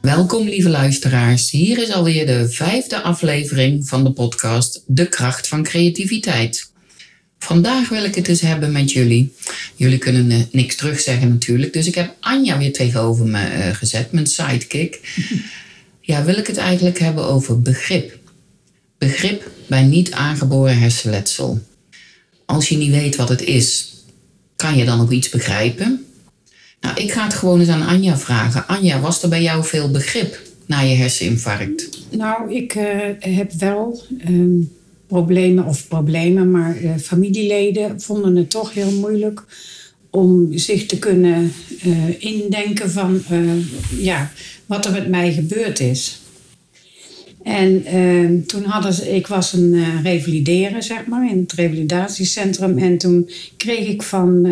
Welkom lieve luisteraars. Hier is alweer de vijfde aflevering van de podcast De kracht van creativiteit. Vandaag wil ik het eens hebben met jullie. Jullie kunnen niks terugzeggen natuurlijk. Dus ik heb Anja weer tegenover me uh, gezet, mijn sidekick. ja, wil ik het eigenlijk hebben over begrip. Begrip bij niet aangeboren hersenletsel. Als je niet weet wat het is, kan je dan ook iets begrijpen? Nou, ik ga het gewoon eens aan Anja vragen. Anja, was er bij jou veel begrip na je herseninfarct? Nou, ik uh, heb wel um, problemen, of problemen, maar uh, familieleden vonden het toch heel moeilijk om zich te kunnen uh, indenken van ja, wat er met mij gebeurd is. En ehm, toen hadden ze, ik was een revalideren, zeg maar, in het revalidatiecentrum. En toen kreeg ik van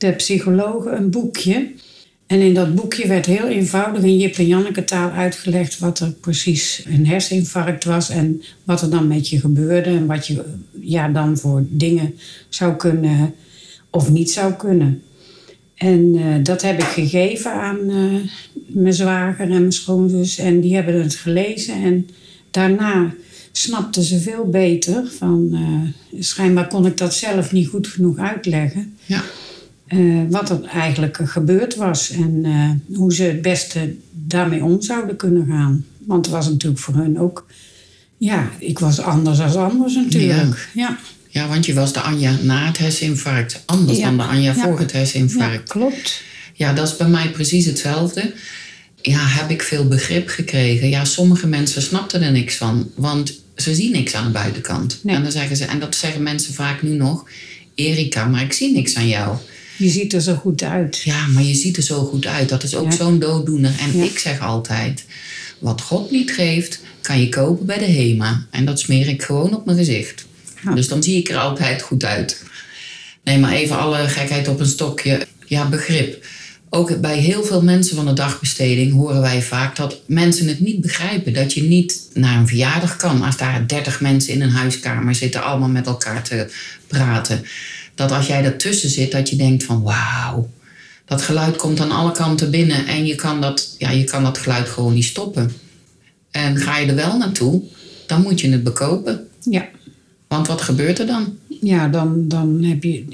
de psychologen een boekje. En in dat boekje werd heel eenvoudig in Jip en Janneke taal uitgelegd wat er precies een herseninfarct was en wat er dan met je gebeurde en wat je ja, dan voor dingen zou kunnen of niet zou kunnen. En uh, dat heb ik gegeven aan uh, mijn zwager en mijn schoonzus en die hebben het gelezen en daarna snapten ze veel beter van uh, schijnbaar kon ik dat zelf niet goed genoeg uitleggen. Ja. Uh, wat er eigenlijk gebeurd was en uh, hoe ze het beste daarmee om zouden kunnen gaan. Want het was natuurlijk voor hun ook, ja, ik was anders dan anders natuurlijk. Ja. ja. Ja, want je was de Anja na het herseninfarct, anders ja. dan de Anja voor het herseninfarct. Ja, klopt. Ja, dat is bij mij precies hetzelfde. Ja, heb ik veel begrip gekregen. Ja, sommige mensen snapten er niks van, want ze zien niks aan de buitenkant. Nee. En dan zeggen ze, en dat zeggen mensen vaak nu nog, Erika, maar ik zie niks aan jou. Je ziet er zo goed uit. Ja, maar je ziet er zo goed uit. Dat is ook ja. zo'n dooddoener. En ja. ik zeg altijd: wat God niet geeft, kan je kopen bij de HEMA. En dat smeer ik gewoon op mijn gezicht. Ja. Dus dan zie ik er altijd goed uit. Nee, maar even alle gekheid op een stokje. Ja, begrip. Ook bij heel veel mensen van de dagbesteding horen wij vaak dat mensen het niet begrijpen. Dat je niet naar een verjaardag kan als daar 30 mensen in een huiskamer zitten, allemaal met elkaar te praten dat als jij ertussen zit, dat je denkt van wauw, dat geluid komt aan alle kanten binnen en je kan dat, ja, je kan dat geluid gewoon niet stoppen. En ga je er wel naartoe, dan moet je het bekopen. Ja. Want wat gebeurt er dan? Ja, dan, dan, heb je,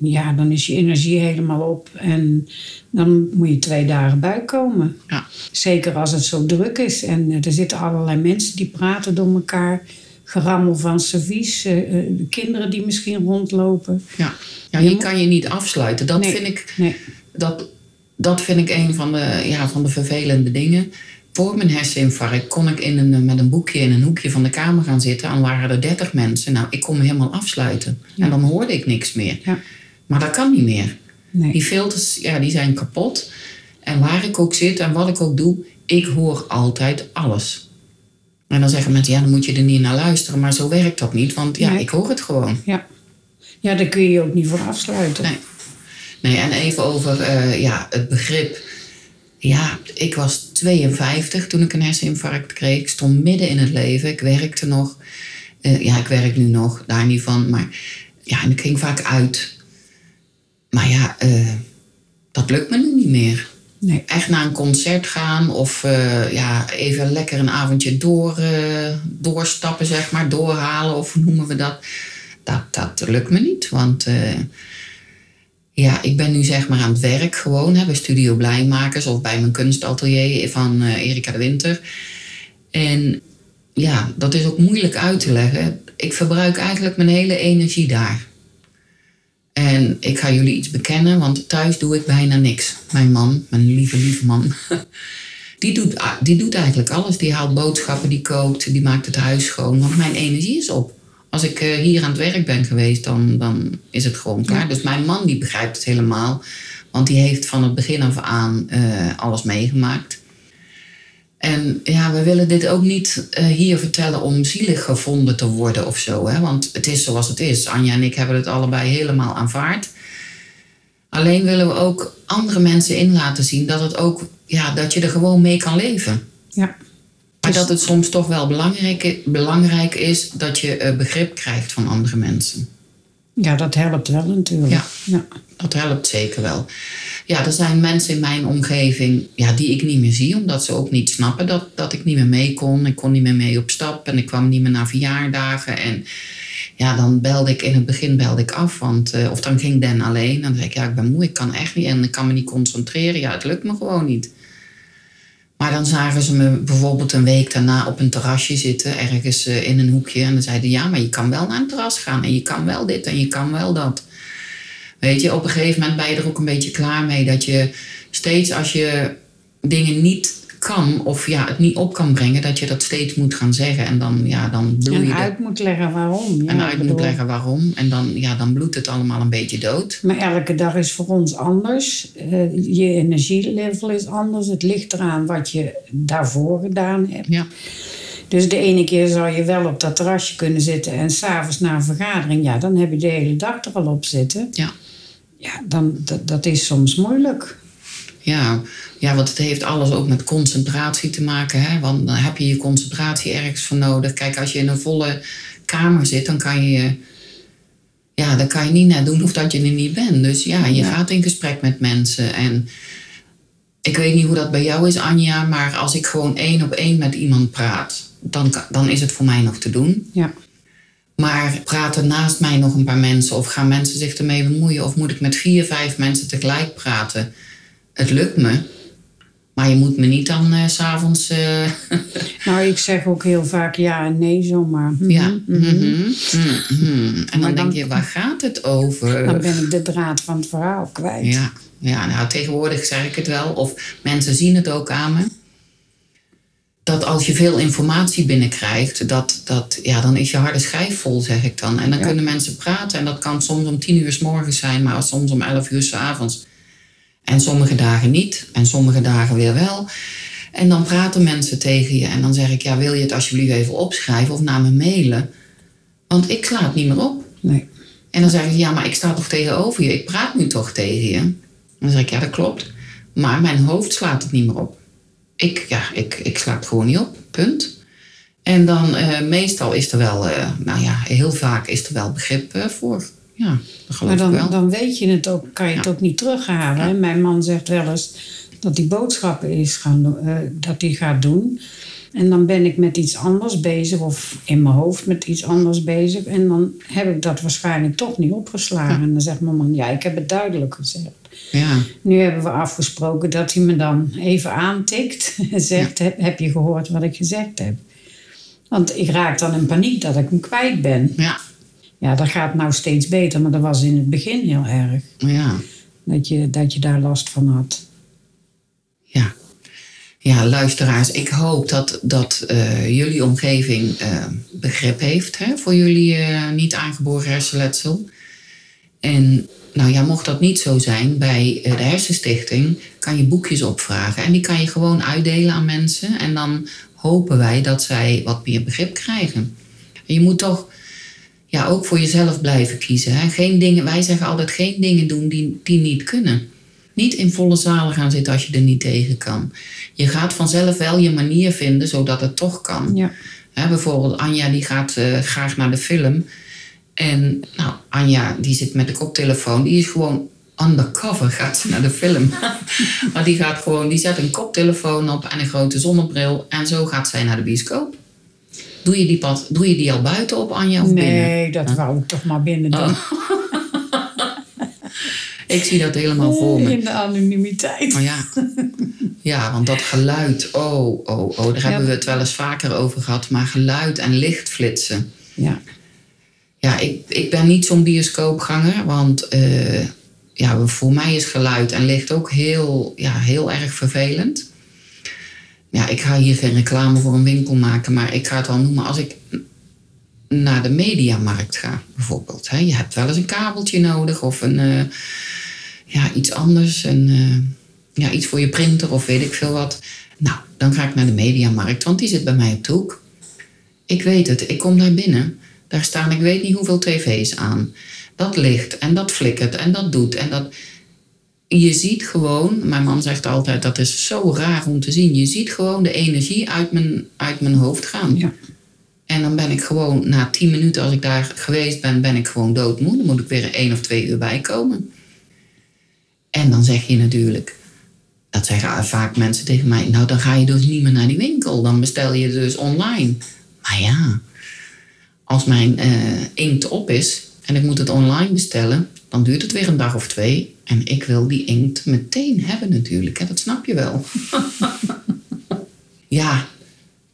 ja, dan is je energie helemaal op en dan moet je twee dagen bijkomen. Ja. Zeker als het zo druk is en er zitten allerlei mensen die praten door elkaar gerammel van servies, uh, kinderen die misschien rondlopen. Ja, ja je kan je niet afsluiten. Dat, nee, vind, ik, nee. dat, dat vind ik een van de, ja, van de vervelende dingen. Voor mijn herseninfarct kon ik in een, met een boekje in een hoekje van de kamer gaan zitten. En waren er dertig mensen. Nou, ik kon me helemaal afsluiten. Ja. En dan hoorde ik niks meer. Ja. Maar dat kan niet meer. Nee. Die filters, ja, die zijn kapot. En waar ik ook zit en wat ik ook doe, ik hoor altijd alles. En dan zeggen mensen, ja, dan moet je er niet naar luisteren. Maar zo werkt dat niet, want ja, Nee. ik hoor het gewoon. Ja. ja, daar kun je je ook niet voor afsluiten. Nee. Nee, en even over eh, ja, het begrip. Ja, ik was 52 toen ik een herseninfarct kreeg. Ik stond midden in het leven. Ik werkte nog. Eh, ja, ik werk nu nog, daar niet van. Maar ja, en ik ging vaak uit. Maar ja, eh, dat lukt me nu niet meer. Echt naar een concert gaan of uh, ja, even lekker een avondje door, uh, doorstappen, zeg maar, doorhalen of noemen we dat. Dat, dat lukt me niet, want uh, ja, ik ben nu zeg maar aan het werk gewoon hè, bij Studio Blijmakers of bij mijn kunstatelier van Erika de Winter. En ja, dat is ook moeilijk uit te leggen. Ik verbruik eigenlijk mijn hele energie daar. En ik ga jullie iets bekennen, want thuis doe ik bijna niks. Mijn man, mijn lieve, lieve man, die doet, die doet eigenlijk alles. Die haalt boodschappen, die kookt, die maakt het huis schoon. Want mijn energie is op. Als ik eh, hier aan het werk ben geweest, dan, dan is het gewoon klaar. Dus mijn man die begrijpt het helemaal. Want die heeft van het begin af aan eh, alles meegemaakt. En ja, we willen dit ook niet eh, hier vertellen om zielig gevonden te worden of zo. Hè? Want het is zoals het is. Anja en ik hebben het allebei helemaal aanvaard. Alleen willen we ook andere mensen in laten zien dat, het ook, ja, dat je er gewoon mee kan leven. Ja. Maar Dus- dat het soms toch wel belangrijk, belangrijk is dat je eh, begrip krijgt van andere mensen. ja, dat helpt wel natuurlijk. Ja. ja. Dat helpt zeker wel. Ja, er zijn mensen in mijn omgeving ja, die ik niet meer zie, omdat ze ook niet snappen dat, dat ik niet meer mee kon. Ik kon niet meer mee op stap en ik kwam niet meer naar verjaardagen. En ja, dan belde ik in het begin belde ik af, want, eh, of dan ging Den alleen. En dan zei ik, ja, ik ben moe, ik kan echt niet en ik kan me niet concentreren. Ja, het lukt me gewoon niet. Maar dan zagen ze me bijvoorbeeld een week daarna op een terrasje zitten, ergens eh, in een hoekje. En dan zeiden ja, maar je kan wel naar een terras gaan en je kan wel dit en je kan wel dat. Weet je, op een gegeven moment ben je er ook een beetje klaar mee dat je steeds als je dingen niet kan of ja, het niet op kan brengen, dat je dat steeds moet gaan zeggen. En dan, ja, dan bloei En je er- uit moet leggen waarom. Ja, en uit moet leggen waarom. En dan, ja, dan bloedt het allemaal een beetje dood. Maar elke dag is voor ons anders. Eh, je energielevel is anders. Het ligt eraan wat je daarvoor gedaan hebt. Ja, Dus de ene keer zou je wel op dat terrasje kunnen zitten en s'avonds na een vergadering, ja, dan heb je de hele dag er al op zitten. ja. Ja, dan, dat, is soms moeilijk. Ja, ja, want het heeft alles ook met concentratie te maken. Hè? Want dan heb je je concentratie ergens voor nodig. Kijk, als je in een volle kamer zit, dan kan je, ja, dan kan je niet net doen of dat je er niet bent. Dus ja, je Ja. gaat in gesprek met mensen. En ik weet niet hoe dat bij jou is, Anja, maar als ik gewoon één op één met iemand praat, dan, dan is het voor mij nog te doen. Ja, Maar praten naast mij nog een paar mensen of gaan mensen zich ermee bemoeien of moet ik met vier, vijf mensen tegelijk praten? Het lukt me. Maar je moet me niet dan s s'avonds. eh nou, ik zeg ook heel vaak ja en nee zomaar. Mhm, ja. mhm. mhm, mhm. En dan, dan- denk je, waar gaat het over? Dan ben ik de draad van het verhaal kwijt. Ja, ja, nou tegenwoordig zeg ik het wel. Of mensen zien het ook aan me. Dat als je veel informatie binnenkrijgt, dat, dat, ja, dan is je harde schijf vol, zeg ik dan. En dan Ja. kunnen mensen praten. En dat kan soms om tien uur s morgens zijn, maar soms om elf uur s avonds. En sommige dagen niet. En sommige dagen weer wel. En dan praten mensen tegen je. En dan zeg ik, ja, wil je het alsjeblieft even opschrijven of naar me mailen? Want ik sla het niet meer op. Nee. En dan zeggen ze, ja, maar ik sta toch tegenover je? Ik praat nu toch tegen je? Dan zeg ik, ja, dat klopt. Maar mijn hoofd slaat het niet meer op. Ik, ja, ik, ik sla het gewoon niet op, punt. En dan eh, meestal is er wel, eh, nou ja, heel vaak is er wel begrip eh, voor. Ja, dat geloof Maar ik wel. dan, dan weet je het ook, kan je het ook niet terughalen. hè. Mijn man zegt wel eens dat hij boodschappen is gaan, dat hij gaat doen. En dan ben ik met iets anders bezig, of in mijn hoofd met iets anders bezig. En dan heb ik dat waarschijnlijk toch niet opgeslagen. En dan zegt mijn man, ja, ik heb het duidelijk gezegd. Ja, Nu hebben we afgesproken dat hij me dan even aantikt en zegt: heb, heb je gehoord wat ik gezegd heb? Want ik raak dan in paniek dat ik hem kwijt ben. ja, Ja, dat gaat nou steeds beter, maar dat was in het begin heel erg. ja, Dat je, dat je daar last van had. ja. Ja, luisteraars, ik hoop dat, dat eh, jullie omgeving eh, begrip heeft hè, voor jullie eh, niet aangeboren hersenletsel. En nou ja, mocht dat niet zo zijn, bij eh, de Hersenstichting kan je boekjes opvragen. En die kan je gewoon uitdelen aan mensen. En dan hopen wij dat zij wat meer begrip krijgen. En je moet toch ja, ook voor jezelf blijven kiezen. Hè? Geen dingen, wij zeggen altijd geen dingen doen die, die niet kunnen. Niet in volle zalen gaan zitten als je er niet tegen kan. Je gaat vanzelf wel je manier vinden zodat het toch kan. Ja. Hè, bijvoorbeeld Anja die gaat eh, graag naar de film. En nou, Anja die zit met de koptelefoon. Die is gewoon undercover gaat ze naar de film. maar die gaat gewoon, die zet een koptelefoon op en een grote zonnebril. En zo gaat zij naar de bioscoop. Doe je die, doe je die al buiten op, Anja, of binnen? Nee, dat wou ik toch maar binnen doen. Oh. Ik zie dat helemaal voor me. In de anonimiteit. Maar ja. ja, want dat geluid, oh, oh, oh, daar Ja. hebben we het wel eens vaker over gehad. Maar geluid en lichtflitsen. Ja. Ja, ik, ik ben niet zo'n bioscoopganger, want eh, ja, voor mij is geluid en licht ook heel, ja, heel erg vervelend. Ja, ik ga hier geen reclame voor een winkel maken, maar ik ga het wel noemen. Als ik naar de mediamarkt ga, bijvoorbeeld. Hè. Je hebt wel eens een kabeltje nodig of een, eh, ja, iets anders. Een, eh, ja, iets voor je printer of weet ik veel wat. Nou, dan ga ik naar de mediamarkt, want die zit bij mij op de hoek. Ik weet het, ik kom daar binnen. Daar staan ik weet niet hoeveel tv's aan. Dat licht en dat flikkert en dat doet en dat... Je ziet gewoon, mijn man zegt altijd, dat is zo raar om te zien. Je ziet gewoon de energie uit mijn, uit mijn hoofd gaan. Ja. En dan ben ik gewoon, na tien minuten als ik daar geweest ben, ben ik gewoon doodmoe. Dan moet ik weer een één of twee uur bijkomen. En dan zeg je natuurlijk, dat zeggen vaak mensen tegen mij, nou dan ga je dus niet meer naar die winkel. Dan bestel je dus online. Maar ja, als mijn eh, inkt op is en ik moet het online bestellen, dan duurt het weer een dag of twee. En ik wil die inkt meteen hebben natuurlijk, hè? dat snap je wel. ja,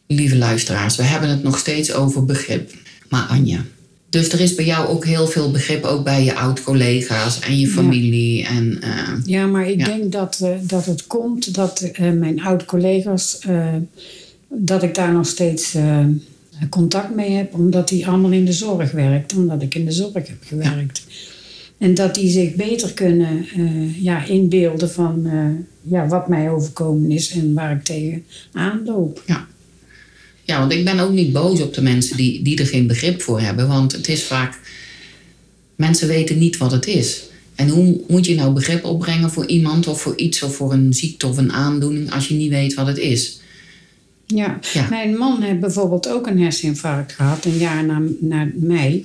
lieve luisteraars, we hebben het nog steeds over begrip. Maar Anja, dus er is bij jou ook heel veel begrip, ook bij je oud-collega's en je familie. En, uh, Ja, maar ik Ja. denk dat, eh, dat het komt dat eh, mijn oud-collega's, eh, dat ik daar nog steeds eh, contact mee heb, omdat die allemaal in de zorg werkt, omdat ik in de zorg heb gewerkt. En dat die zich beter kunnen eh, ja, inbeelden van eh, ja, wat mij overkomen is en waar ik tegen aanloop. ja. ja, want ik ben ook niet boos op de mensen die, die er geen begrip voor hebben. Want het is vaak, mensen weten niet wat het is. En hoe moet je nou begrip opbrengen voor iemand of voor iets of voor een ziekte of een aandoening als je niet weet wat het is? Ja. Ja. mijn man heeft bijvoorbeeld ook een herseninfarct gehad, een jaar na, na mij.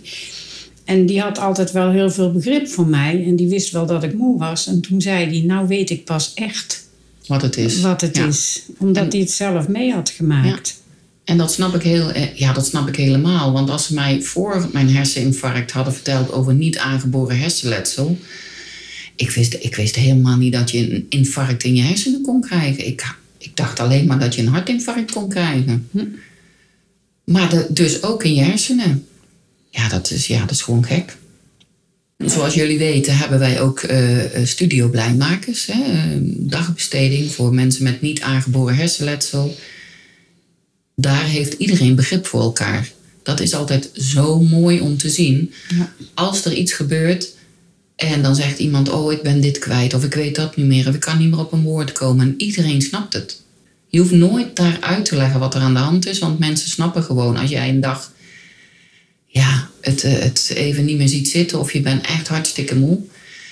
En die had altijd wel heel veel begrip voor mij. En die wist wel dat ik moe was. En toen zei hij, nou weet ik pas echt Wat het is. wat het Ja. is. Omdat En- hij het zelf mee had gemaakt. En dat snap ik heel, eh, ja, dat snap ik helemaal. Want als ze mij voor mijn herseninfarct hadden verteld over niet aangeboren hersenletsel. Ik wist, ik wist helemaal niet dat je een infarct in je hersenen kon krijgen. Ik, ik dacht alleen maar dat je een hartinfarct kon krijgen. Hm. Maar de- dus ook in je hersenen. Ja, dat is, ja, dat is gewoon gek. Zoals jullie weten hebben wij ook Studio Blijmakers. Hè, eh, dagbesteding voor mensen met niet aangeboren hersenletsel daar heeft iedereen begrip voor elkaar. Dat is altijd zo mooi om te zien. Ja. Als er iets gebeurt en dan zegt iemand: Oh, ik ben dit kwijt, of ik weet dat niet meer, of ik kan niet meer op een woord komen. En iedereen snapt het. Je hoeft nooit daar uit te leggen wat er aan de hand is, want mensen snappen gewoon als jij een dag ja, het, eh, het even niet meer ziet zitten of je bent echt hartstikke moe.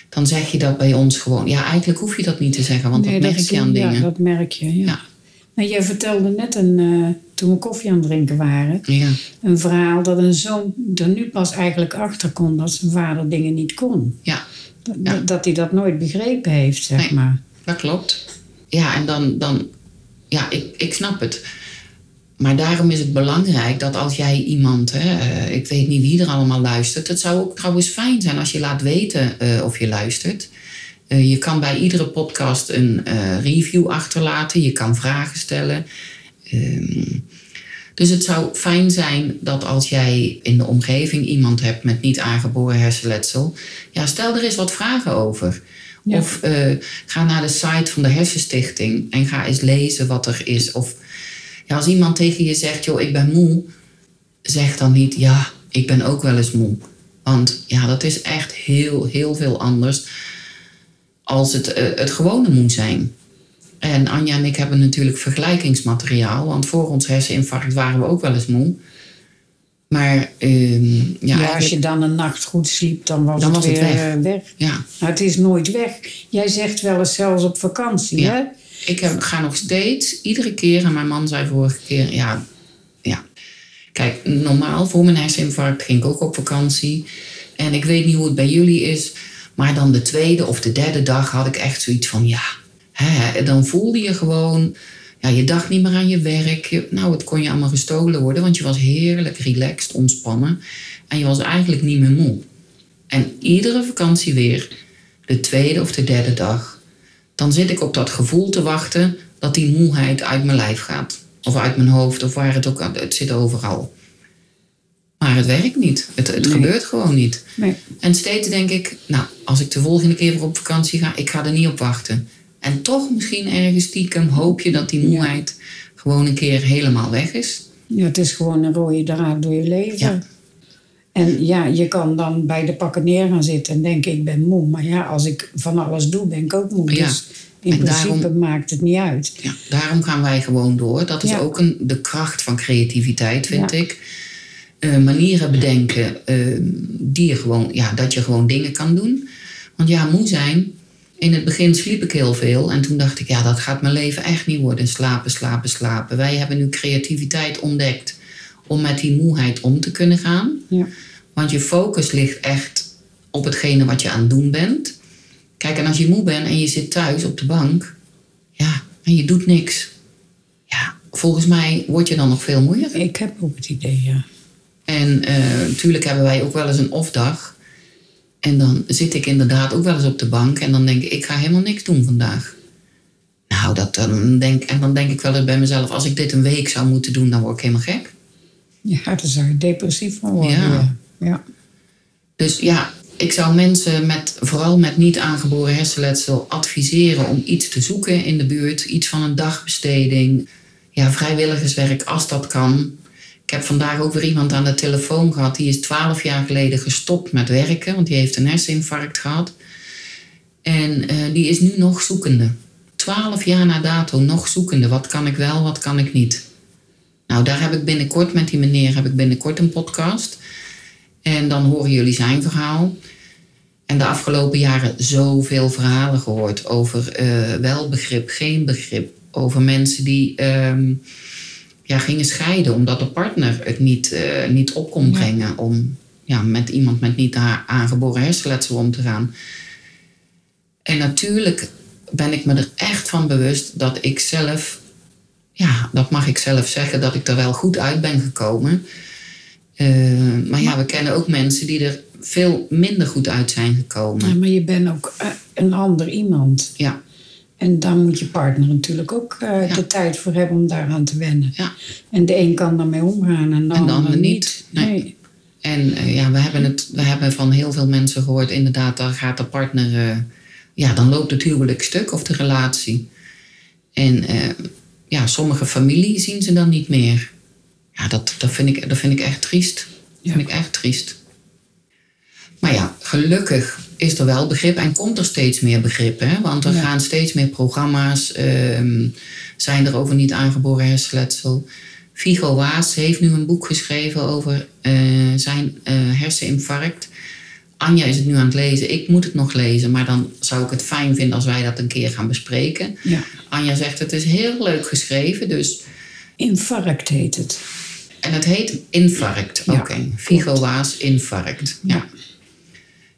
Dan zeg je dat bij ons gewoon. Ja, eigenlijk hoef je dat niet te zeggen, want Nee, dat merk je aan ja, dingen. dat merk je, ja. Ja. Nou, jij vertelde net een, eh, toen we koffie aan het drinken waren, Ja, een verhaal dat een zoon er nu pas eigenlijk achter kon dat zijn vader dingen niet kon. ja. Dat, Ja. dat hij dat nooit begrepen heeft, zeg Nee. maar. Dat klopt. Ja, en dan, dan ja, ik, ik snap het. Maar daarom is het belangrijk dat als jij iemand, hè, eh, ik weet niet wie er allemaal luistert, het zou ook trouwens fijn zijn als je laat weten eh, of je luistert. Eh, je kan bij iedere podcast een eh, review achterlaten, je kan vragen stellen. Ehm, dus het zou fijn zijn dat als jij in de omgeving iemand hebt met niet aangeboren hersenletsel, ja, stel er eens wat vragen over. Ja. Of eh, ga naar de site van de Hersenstichting en ga eens lezen wat er is. Of ja, als iemand tegen je zegt, joh, ik ben moe, zeg dan niet, ja, ik ben ook wel eens moe. Want ja, dat is echt heel, heel veel anders als het, eh, het gewone moe zijn. En Anja en ik hebben natuurlijk vergelijkingsmateriaal, want voor ons herseninfarct waren we ook wel eens moe. Maar ehm, ja, Ja, als je dan een nacht goed sliep, dan was Dan het was het weer weg. eh, weg. ja, Nou, het is nooit weg. Jij zegt wel eens zelfs op vakantie, Ja. hè? Ik heb, ga nog steeds, iedere keer, en mijn man zei vorige keer, ja, ja. Kijk, normaal voor mijn herseninfarct ging ik ook op vakantie. En ik weet niet hoe het bij jullie is, maar dan de tweede of de derde dag had ik echt zoiets van, ja, hè, dan voelde je gewoon, ja, je dacht niet meer aan je werk. Nou, het kon je allemaal gestolen worden, want je was heerlijk relaxed, ontspannen. En je was eigenlijk niet meer moe. En iedere vakantie weer, de tweede of de derde dag, dan zit ik op dat gevoel te wachten dat die moeheid uit mijn lijf gaat. Of uit mijn hoofd, of waar het ook. Het zit overal. Maar het werkt niet. Het, het Nee. gebeurt gewoon niet. Nee. En steeds denk ik, nou, als ik de volgende keer weer op vakantie ga, ik ga er niet op wachten. En toch misschien ergens stiekem hoop je dat die moeheid gewoon een keer helemaal weg is. Ja, het is gewoon een rode draad door je leven. Ja. En ja, je kan dan bij de pakken neer gaan zitten en denken ik ben moe. Maar ja, als ik van alles doe, ben ik ook moe. Ja. Dus in En principe daarom- maakt het niet uit. Ja, daarom gaan wij gewoon door. Dat is ook een, de kracht van creativiteit, vind ik. Eh, manieren bedenken eh, die je gewoon, ja, dat je gewoon dingen kan doen. Want ja, moe zijn. In het begin sliep ik heel veel. En toen dacht ik, ja, dat gaat mijn leven echt niet worden. Slapen, slapen, slapen. Wij hebben nu creativiteit ontdekt om met die moeheid om te kunnen gaan. Ja. Want je focus ligt echt op hetgene wat je aan het doen bent. Kijk, en als je moe bent en je zit thuis op de bank, ja, en je doet niks. Ja, volgens mij word je dan nog veel moeier. Ik heb ook het idee, ja. En eh, natuurlijk hebben wij ook wel eens een off-dag. En dan zit ik inderdaad ook wel eens op de bank en dan denk ik, ik ga helemaal niks doen vandaag. Nou, dat, dan denk, en dan denk ik wel eens bij mezelf, als ik dit een week zou moeten doen, dan word ik helemaal gek. Ja, daar zou je depressief van worden. Ja. Ja. ja. Dus ja, ik zou mensen met, vooral met niet aangeboren hersenletsel adviseren om iets te zoeken in de buurt. Iets van een dagbesteding. Ja, vrijwilligerswerk als dat kan. Ik heb vandaag ook weer iemand aan de telefoon gehad. Die is twaalf jaar geleden gestopt met werken. Want die heeft een herseninfarct gehad. En eh, die is nu nog zoekende. Twaalf jaar na dato nog zoekende. Wat kan ik wel, wat kan ik niet? Nou, daar heb ik binnenkort met die meneer heb ik binnenkort een podcast. En dan horen jullie zijn verhaal. En de afgelopen jaren zoveel verhalen gehoord over eh, wel begrip, geen begrip. Over mensen die ehm, ja, gingen scheiden omdat de partner het niet, eh, niet op kon Ja. brengen om ja, met iemand met niet aangeboren hersenletsel om te gaan. En natuurlijk ben ik me er echt van bewust dat ik zelf, ja, dat mag ik zelf zeggen, dat ik er wel goed uit ben gekomen. Eh, maar ja, we kennen ook mensen die er veel minder goed uit zijn gekomen. Ja, maar je bent ook eh, een ander iemand. Ja, En daar moet je partner natuurlijk ook eh, Ja. de tijd voor hebben om daaraan te wennen. ja. En de een kan daarmee omgaan en de, En de ander niet. Nee. Nee. En eh, ja, we hebben, het, we hebben van heel veel mensen gehoord, inderdaad, dan gaat de partner, eh, ja, dan loopt het huwelijk stuk of de relatie. En ja, sommige familie zien ze dan niet meer. Ja, dat, dat, vind, ik, dat vind ik echt triest. Dat vind ik echt triest. Maar ja, gelukkig is er wel begrip en komt er steeds meer begrip. Hè? Want er Ja. gaan steeds meer programma's, ehm, zijn er over niet aangeboren hersenletsel. Vigo Waas heeft nu een boek geschreven over eh, zijn eh, herseninfarct. Anja is het nu aan het lezen. Ik moet het nog lezen, maar dan zou ik het fijn vinden als wij dat een keer gaan bespreken. Ja. Anja zegt het is heel leuk geschreven, dus Infarct heet het. en het heet infarct. Ja, Oké, Vigo Waas infarct. Ja.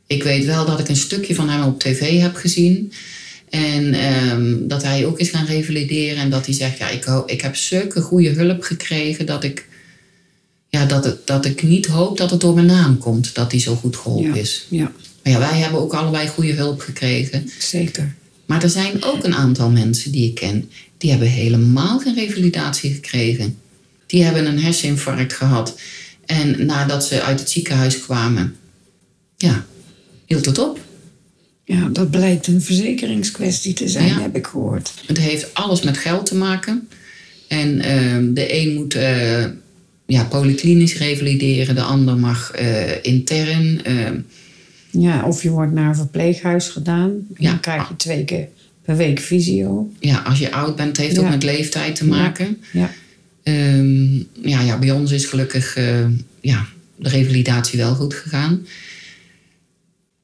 Ik weet wel dat ik een stukje van hem op tv heb gezien. En ehm, dat hij ook is gaan revalideren. En dat hij zegt, ja, ik, ik heb zulke goede hulp gekregen dat ik, ja, dat, het, dat ik niet hoop dat het door mijn naam komt. Dat hij zo goed geholpen Ja. is. Ja, Maar ja, wij hebben ook allebei goede hulp gekregen. zeker. Maar er zijn ook een aantal mensen die ik ken, die hebben helemaal geen revalidatie gekregen. Die hebben een herseninfarct gehad. En nadat ze uit het ziekenhuis kwamen, ja, hield het op. Ja, dat blijkt een verzekeringskwestie te zijn, Ja. heb ik gehoord. Het heeft alles met geld te maken. En ehm, de een moet eh, ja, polyklinisch revalideren, de ander mag eh, intern. ehm, Ja, of je wordt naar een verpleeghuis gedaan. Ja. Dan krijg je twee keer per week visio. ja, als je oud bent, heeft het ook Ja. met leeftijd te maken. Ja, Ehm, ja, ja, bij ons is gelukkig eh, ja, de revalidatie wel goed gegaan.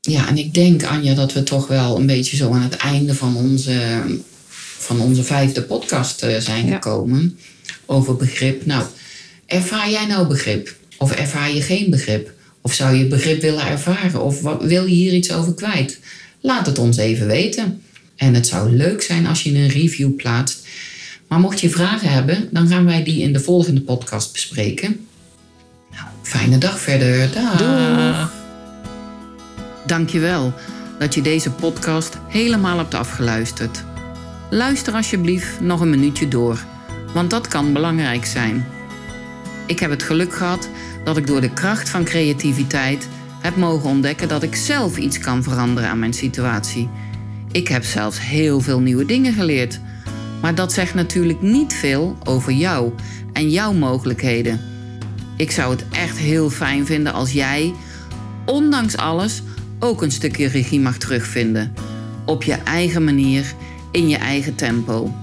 Ja, en ik denk, Anja, dat we toch wel een beetje zo aan het einde van onze, van onze vijfde podcast eh, zijn Ja. gekomen. Over begrip. Nou, ervaar jij nou begrip? Of ervaar je geen begrip? Of zou je begrip willen ervaren? Of wat, wil je hier iets over kwijt? Laat het ons even weten. En het zou leuk zijn als je een review plaatst. Maar mocht je vragen hebben, dan gaan wij die in de volgende podcast bespreken. Nou, fijne dag verder. Dag. Doeg. Dankjewel dat je deze podcast helemaal hebt afgeluisterd. Luister alsjeblieft nog een minuutje door, want dat kan belangrijk zijn. Ik heb het geluk gehad dat ik door de kracht van creativiteit heb mogen ontdekken dat ik zelf iets kan veranderen aan mijn situatie. Ik heb zelfs heel veel nieuwe dingen geleerd. Maar dat zegt natuurlijk niet veel over jou en jouw mogelijkheden. Ik zou het echt heel fijn vinden als jij, ondanks alles, ook een stukje regie mag terugvinden. Op je eigen manier, in je eigen tempo.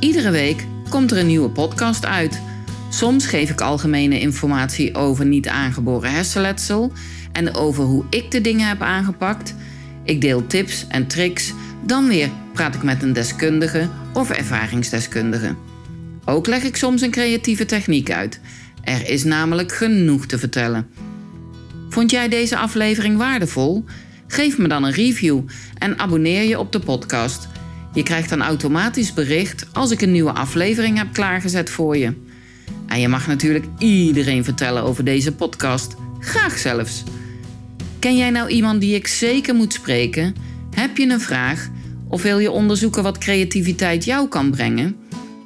Iedere week komt er een nieuwe podcast uit. Soms geef ik algemene informatie over niet aangeboren hersenletsel en over hoe ik de dingen heb aangepakt. Ik deel tips en tricks. Dan weer praat ik met een deskundige of ervaringsdeskundige. Ook leg ik soms een creatieve techniek uit. Er is namelijk genoeg te vertellen. Vond jij deze aflevering waardevol? Geef me dan een review en abonneer je op de podcast. Je krijgt dan automatisch bericht als ik een nieuwe aflevering heb klaargezet voor je. En je mag natuurlijk iedereen vertellen over deze podcast. Graag zelfs. Ken jij nou iemand die ik zeker moet spreken? Heb je een vraag? Of wil je onderzoeken wat creativiteit jou kan brengen?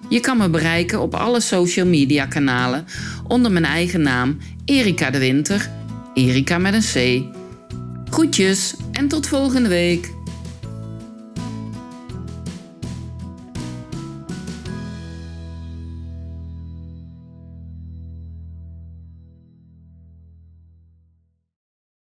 Je kan me bereiken op alle social media kanalen onder mijn eigen naam Erika de Winter. Erika met een C. Groetjes en tot volgende week.